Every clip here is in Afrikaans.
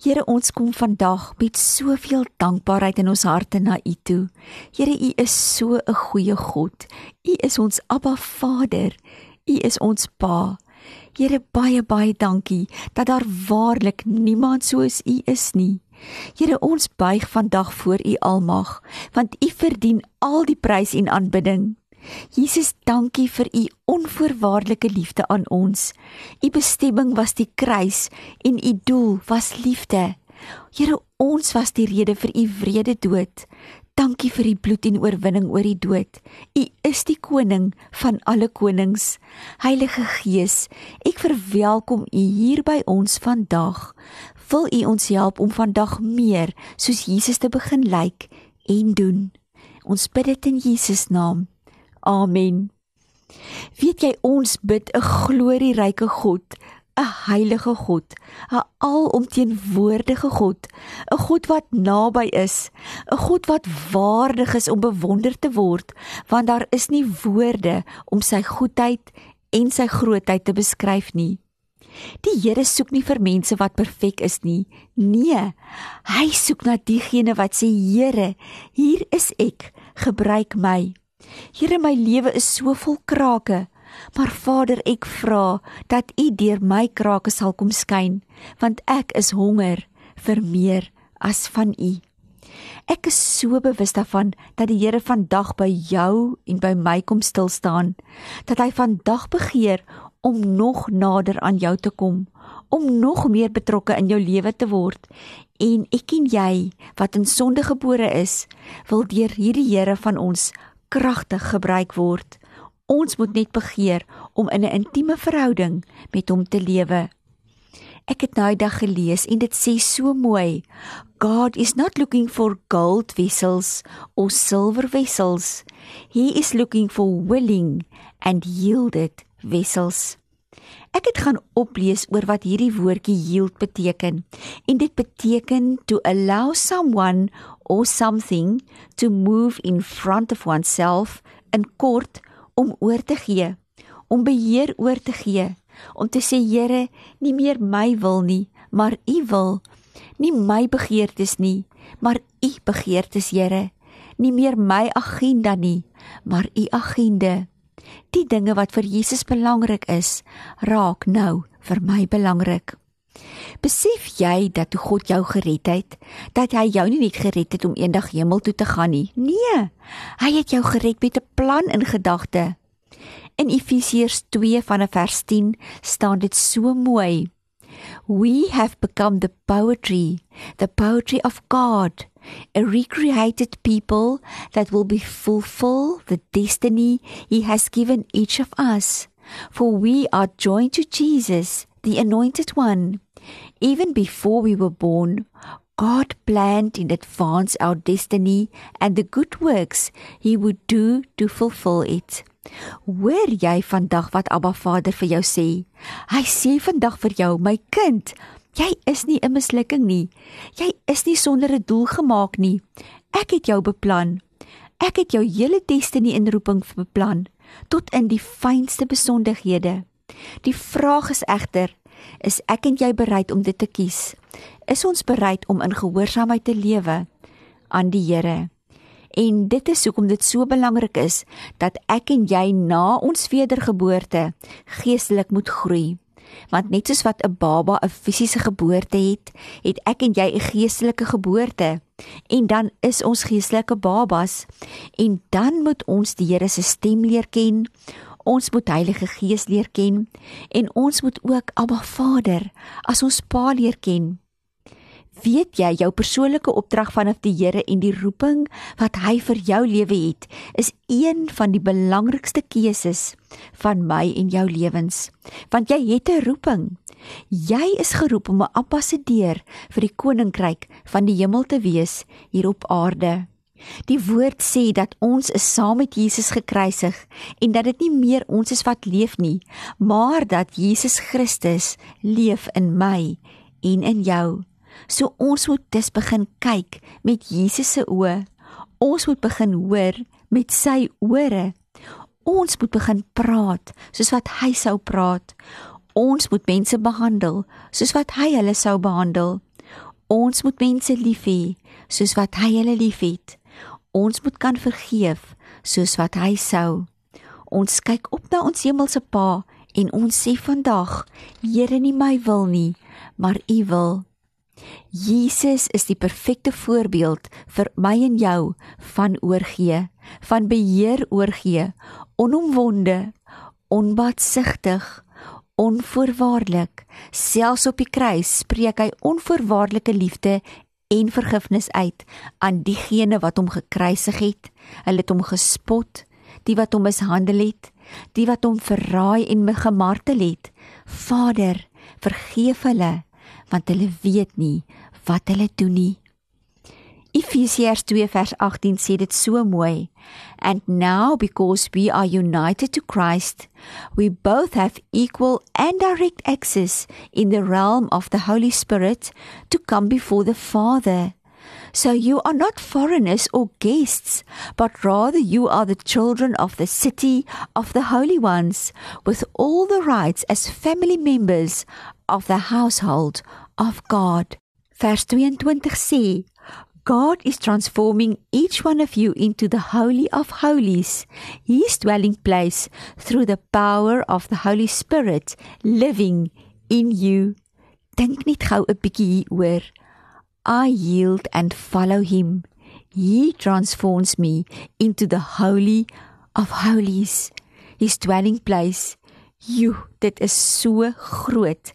Here, ons kom vandag met soveel dankbaarheid in ons harte na U toe. Here, U is so 'n goeie God. U is ons Abba Vader. U is ons Pa. Here, baie baie dankie dat daar waarlik niemand soos U is nie. Here ons buig vandag voor U Almag, want U verdien al die prys en aanbidding. Jesus, dankie vir U onvoorwaardelike liefde aan ons. U bestemming was die kruis en U doel was liefde. Here, ons was die rede vir U wrede dood. Dankie vir U bloed en oorwinning oor die dood. U is die koning van alle konings. Heilige Gees, ek verwelkom U hier by ons vandag wil U ons help om vandag meer soos Jesus te begin lyk en doen. Ons bid dit in Jesus naam. Amen. Weet jy ons bid 'n glorieryke God, 'n heilige God, 'n alomteenwoordige God, 'n God wat naby is, 'n God wat waardig is om bewonder te word, want daar is nie woorde om sy goedheid en sy grootheid te beskryf nie. Die Here soek nie vir mense wat perfek is nie. Nee. Hy soek na diegene wat sê Here, hier is ek, gebruik my. Here, my lewe is so vol krake, maar Vader, ek vra dat U deur my krake sal kom skyn, want ek is honger vir meer as van U. Ek is so bewus daarvan dat die Here vandag by jou en by my kom stil staan, dat hy vandag begeer om nog nader aan jou te kom, om nog meer betrokke in jou lewe te word. En ek en jy wat in sonde gebore is, wil deur hierdie Here van ons kragtig gebruik word. Ons moet net begeer om in 'n intieme verhouding met hom te lewe. Ek het nou dag gelees en dit sê so mooi. God is not looking for gold vessels or silver vessels. He is looking for willing and yielded wessels. Ek het gaan oplees oor wat hierdie woordjie yield beteken. En dit beteken to allow someone or something to move in front of oneself in kort om oor te gee, om beheer oor te gee, om te sê Here, nie meer my wil nie, maar U wil. Nie my begeertes nie, maar U begeertes, Here. Nie meer my agenda nie, maar U agenda. Die dinge wat vir Jesus belangrik is, raak nou vir my belangrik. Besef jy dat toe God jou gered het, dat hy jou nie net gered het om eendag hemel toe te gaan nie. Nee, hy het jou gered met 'n plan in gedagte. In Efesiërs 2 vanaf vers 10 staan dit so mooi. We have become the poetry, the poetry of God a recreated people that will be fulfill the destiny he has given each of us. For we are joined to Jesus, the anointed one. Even before we were born, God planned in advance our destiny and the good works he would do to fulfill it. Hoor jy vandag wat Abba Vader vir jou sê? Hy sê vandag vir jou, my kind, Jy is nie 'n mislukking nie. Jy is nie sonder 'n doel gemaak nie. Ek het jou beplan. Ek het jou hele destiny en roeping beplan tot in die fynste besonderhede. Die vraag is egter, is ek en jy bereid om dit te kies? Is ons bereid om in gehoorsaamheid te lewe aan die Here? En dit is hoekom dit so belangrik is dat ek en jy na ons wedergeboorte geestelik moet groei. Want net soos wat 'n baba 'n fisiese geboorte het, het ek en jy 'n geestelike geboorte. En dan is ons geestelike babas en dan moet ons die Here se stem leer ken. Ons moet Heilige Gees leer ken en ons moet ook Abba Vader as ons Pa leer ken. Weet jy jou persoonlike opdrag vanaf die Here en die roeping wat hy vir jou lewe het, is een van die belangrikste keuses van my en jou lewens. Want jy het 'n roeping. Jy is geroep om 'n ambassadeur vir die koninkryk van die hemel te wees hier op aarde. Die woord sê dat ons is saam met Jesus gekruisig en dat dit nie meer ons is wat leef nie, maar dat Jesus Christus leef in my en in jou. So ons moet dus begin kyk met Jesus se oë. Ons moet begin hoor met sy ore. Ons moet begin praat soos wat hy sou praat. Ons moet mense behandel soos wat hy hulle sou behandel. Ons moet mense lief hê soos wat hy hulle liefhet. Ons moet kan vergeef soos wat hy sou. Ons kyk op na ons hemelse Pa en ons sê vandag: Here, nie my wil nie, maar U wil. Jesus is die perfekte voorbeeld vir my en jou van oorgee, van beheer oorgee, onomwonde, onbaatsigtig, onvoorwaardelik. Selfs op die kruis spreek hy onvoorwaardelike liefde en vergifnis uit aan diegene wat hom gekruisig het. Hulle het hom gespot, die wat hom mishandel het, die wat hom verraai en gemartel het. Vader, vergeef hulle want hulle weet nie wat hulle doen nie. Efesiërs 2 vers 18 sê dit so mooi. And now because we are united to Christ, we both have equal and direct access in the realm of the Holy Spirit to come before the Father. So you are not foreigners or guests, but rather you are the children of the city of the holy ones, with all the rights as family members of the household of God. Vers 22 sê God is transforming each one of you into the Holy of Holies, His dwelling place through the power of the Holy Spirit living in you. Dink net gou 'n bietjie hieroor. I yield and follow Him. He transforms me into the Holy of Holies, His dwelling place. You, dit is so groot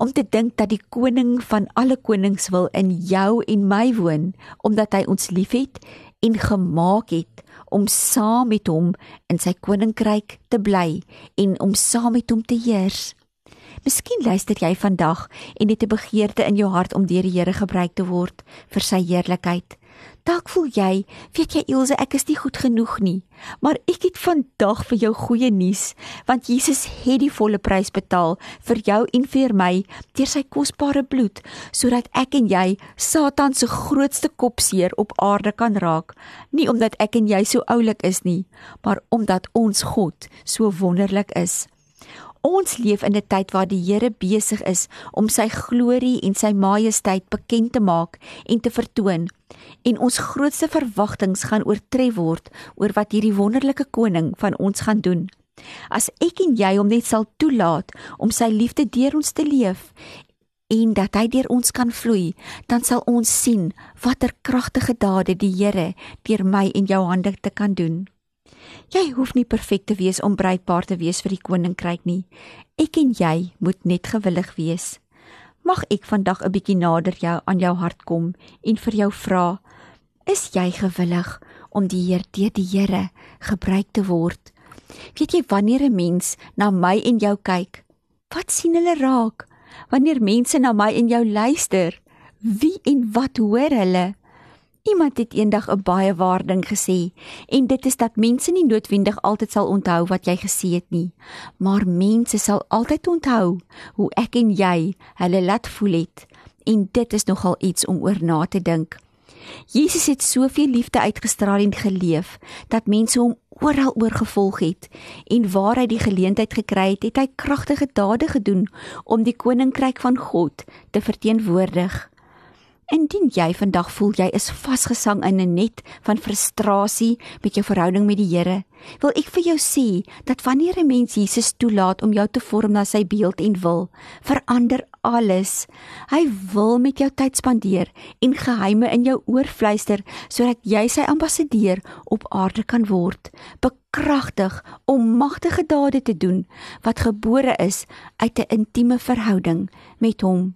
om te dink dat die koning van alle konings wil in jou en my woon omdat hy ons liefhet en gemaak het om saam met hom in sy koninkryk te bly en om saam met hom te heers. Miskien luister jy vandag en het 'n begeerte in jou hart om deur die Here gebruik te word vir sy heerlikheid. Dalk voel jy, weet jy Ilse, ek is nie goed genoeg nie, maar ek het vandag vir jou goeie nuus, want Jesus het die volle prys betaal vir jou en vir my deur sy kosbare bloed, sodat ek en jy Satan se grootste kopseer op aarde kan raak, nie omdat ek en jy so oulik is nie, maar omdat ons God so wonderlik is. Ons leef in 'n tyd waar die Here besig is om sy glorie en sy majesteit bekend te maak en te vertoon. En ons grootste verwagtinge gaan oortref word oor wat hierdie wonderlike koning van ons gaan doen. As ek en jy hom net sal toelaat om sy liefde deur ons te leef en dat hy deur ons kan vloei, dan sal ons sien watter kragtige dade die Here deur my en jou hande te kan doen. Jy hoef nie perfek te wees om bruidpaar te wees vir die koninkryk nie. Ek en jy moet net gewillig wees. Mag ek vandag 'n bietjie nader jou aan jou hart kom en vir jou vra: Is jy gewillig om die Heer deur die Here gebruik te word? Weet jy wanneer 'n mens na my en jou kyk, wat sien hulle raak? Wanneer mense na my en jou luister, wie en wat hoor hulle? Iemand het eendag 'n een baie waar ding gesê en dit is dat mense nie noodwendig altyd sal onthou wat jy gesê het nie, maar mense sal altyd onthou hoe ek en jy hulle laat voel het en dit is nogal iets om oor na te dink. Jesus het soveel liefde uitgestraal en geleef dat mense hom oral oor gevolg het en waar hy die geleentheid gekry het, het hy kragtige dade gedoen om die koninkryk van God te verteenwoordig. Indien jy vandag voel jy is vasgesang in 'n net van frustrasie met jou verhouding met die Here, wil ek vir jou sê dat wanneer 'n mens Jesus toelaat om jou te vorm na sy beeld en wil, verander alles. Hy wil met jou tyd spandeer en geheime in jou oor fluister sodat jy sy ambassadeur op aarde kan word, bekragtig om magtige dade te doen wat gebore is uit 'n intieme verhouding met hom.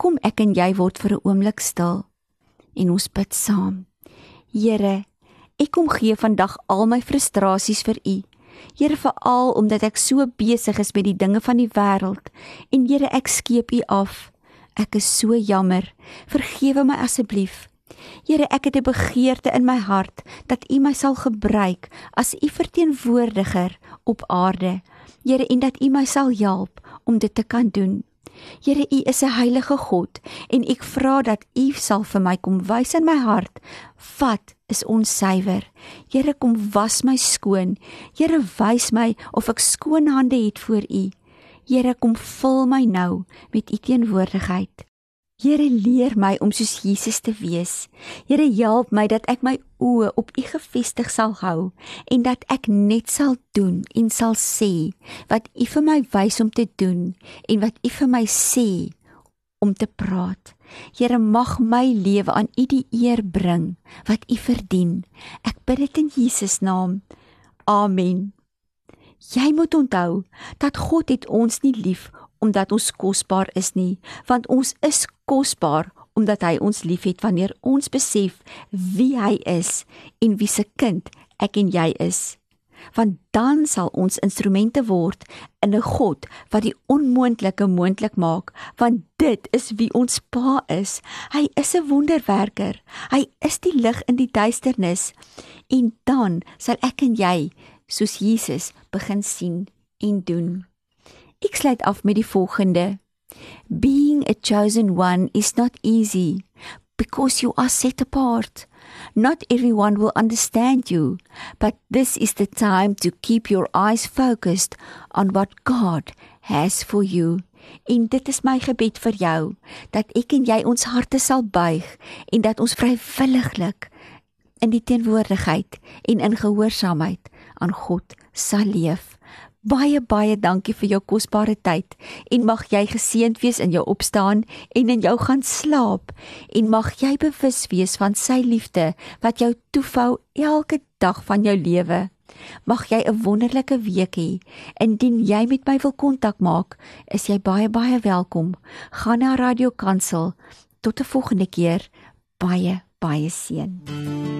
Kom ek en jy word vir 'n oomblik stil en ons bid saam. Here, ek kom gee vandag al my frustrasies vir U. Here veral omdat ek so besig is met die dinge van die wêreld en Here ek skeep U af. Ek is so jammer. Vergewe my asseblief. Here, ek het 'n begeerte in my hart dat U my sal gebruik as U verteenwoordiger op aarde. Here, en dat U my sal help om dit te kan doen. Here, U is 'n heilige God en ek vra dat U sal vir my kom wys in my hart wat is onsuiwer. Here, kom was my skoon. Here, wys my of ek skoon hande het voor U. Here, kom vul my nou met U teenwoordigheid. Here leer my om soos Jesus te wees. Here help my dat ek my oë op U gefestig sal hou en dat ek net sal doen en sal sê wat U vir my wys om te doen en wat U vir my sê om te praat. Here mag my lewe aan U die eer bring wat U verdien. Ek bid dit in Jesus naam. Amen. Jy moet onthou dat God het ons nie lief omdat ons kosbaar is nie, want ons is kosbaar omdat hy ons liefhet wanneer ons besef wie hy is en wie se kind ek en jy is. Want dan sal ons instrumente word in 'n God wat die onmoontlike moontlik maak, want dit is wie ons Pa is. Hy is 'n wonderwerker. Hy is die lig in die duisternis. En dan sal ek en jy soos Jesus begin sien en doen. Ek sluit af met die volgende. Being a chosen one is not easy because you are set apart. Not everyone will understand you, but this is the time to keep your eyes focused on what God has for you. En dit is my gebed vir jou dat ek en jy ons harte sal buig en dat ons vrywilliglik in die teenwoordigheid en in gehoorsaamheid aan God sal leef. Baie baie dankie vir jou kosbare tyd en mag jy geseënd wees in jou opstaan en in jou gaan slaap en mag jy bewus wees van sy liefde wat jou toefou elke dag van jou lewe. Mag jy 'n wonderlike week hê. Indien jy met my wil kontak maak, is jy baie baie welkom. Gaan na Radio Kansel. Tot 'n volgende keer. Baie baie seën.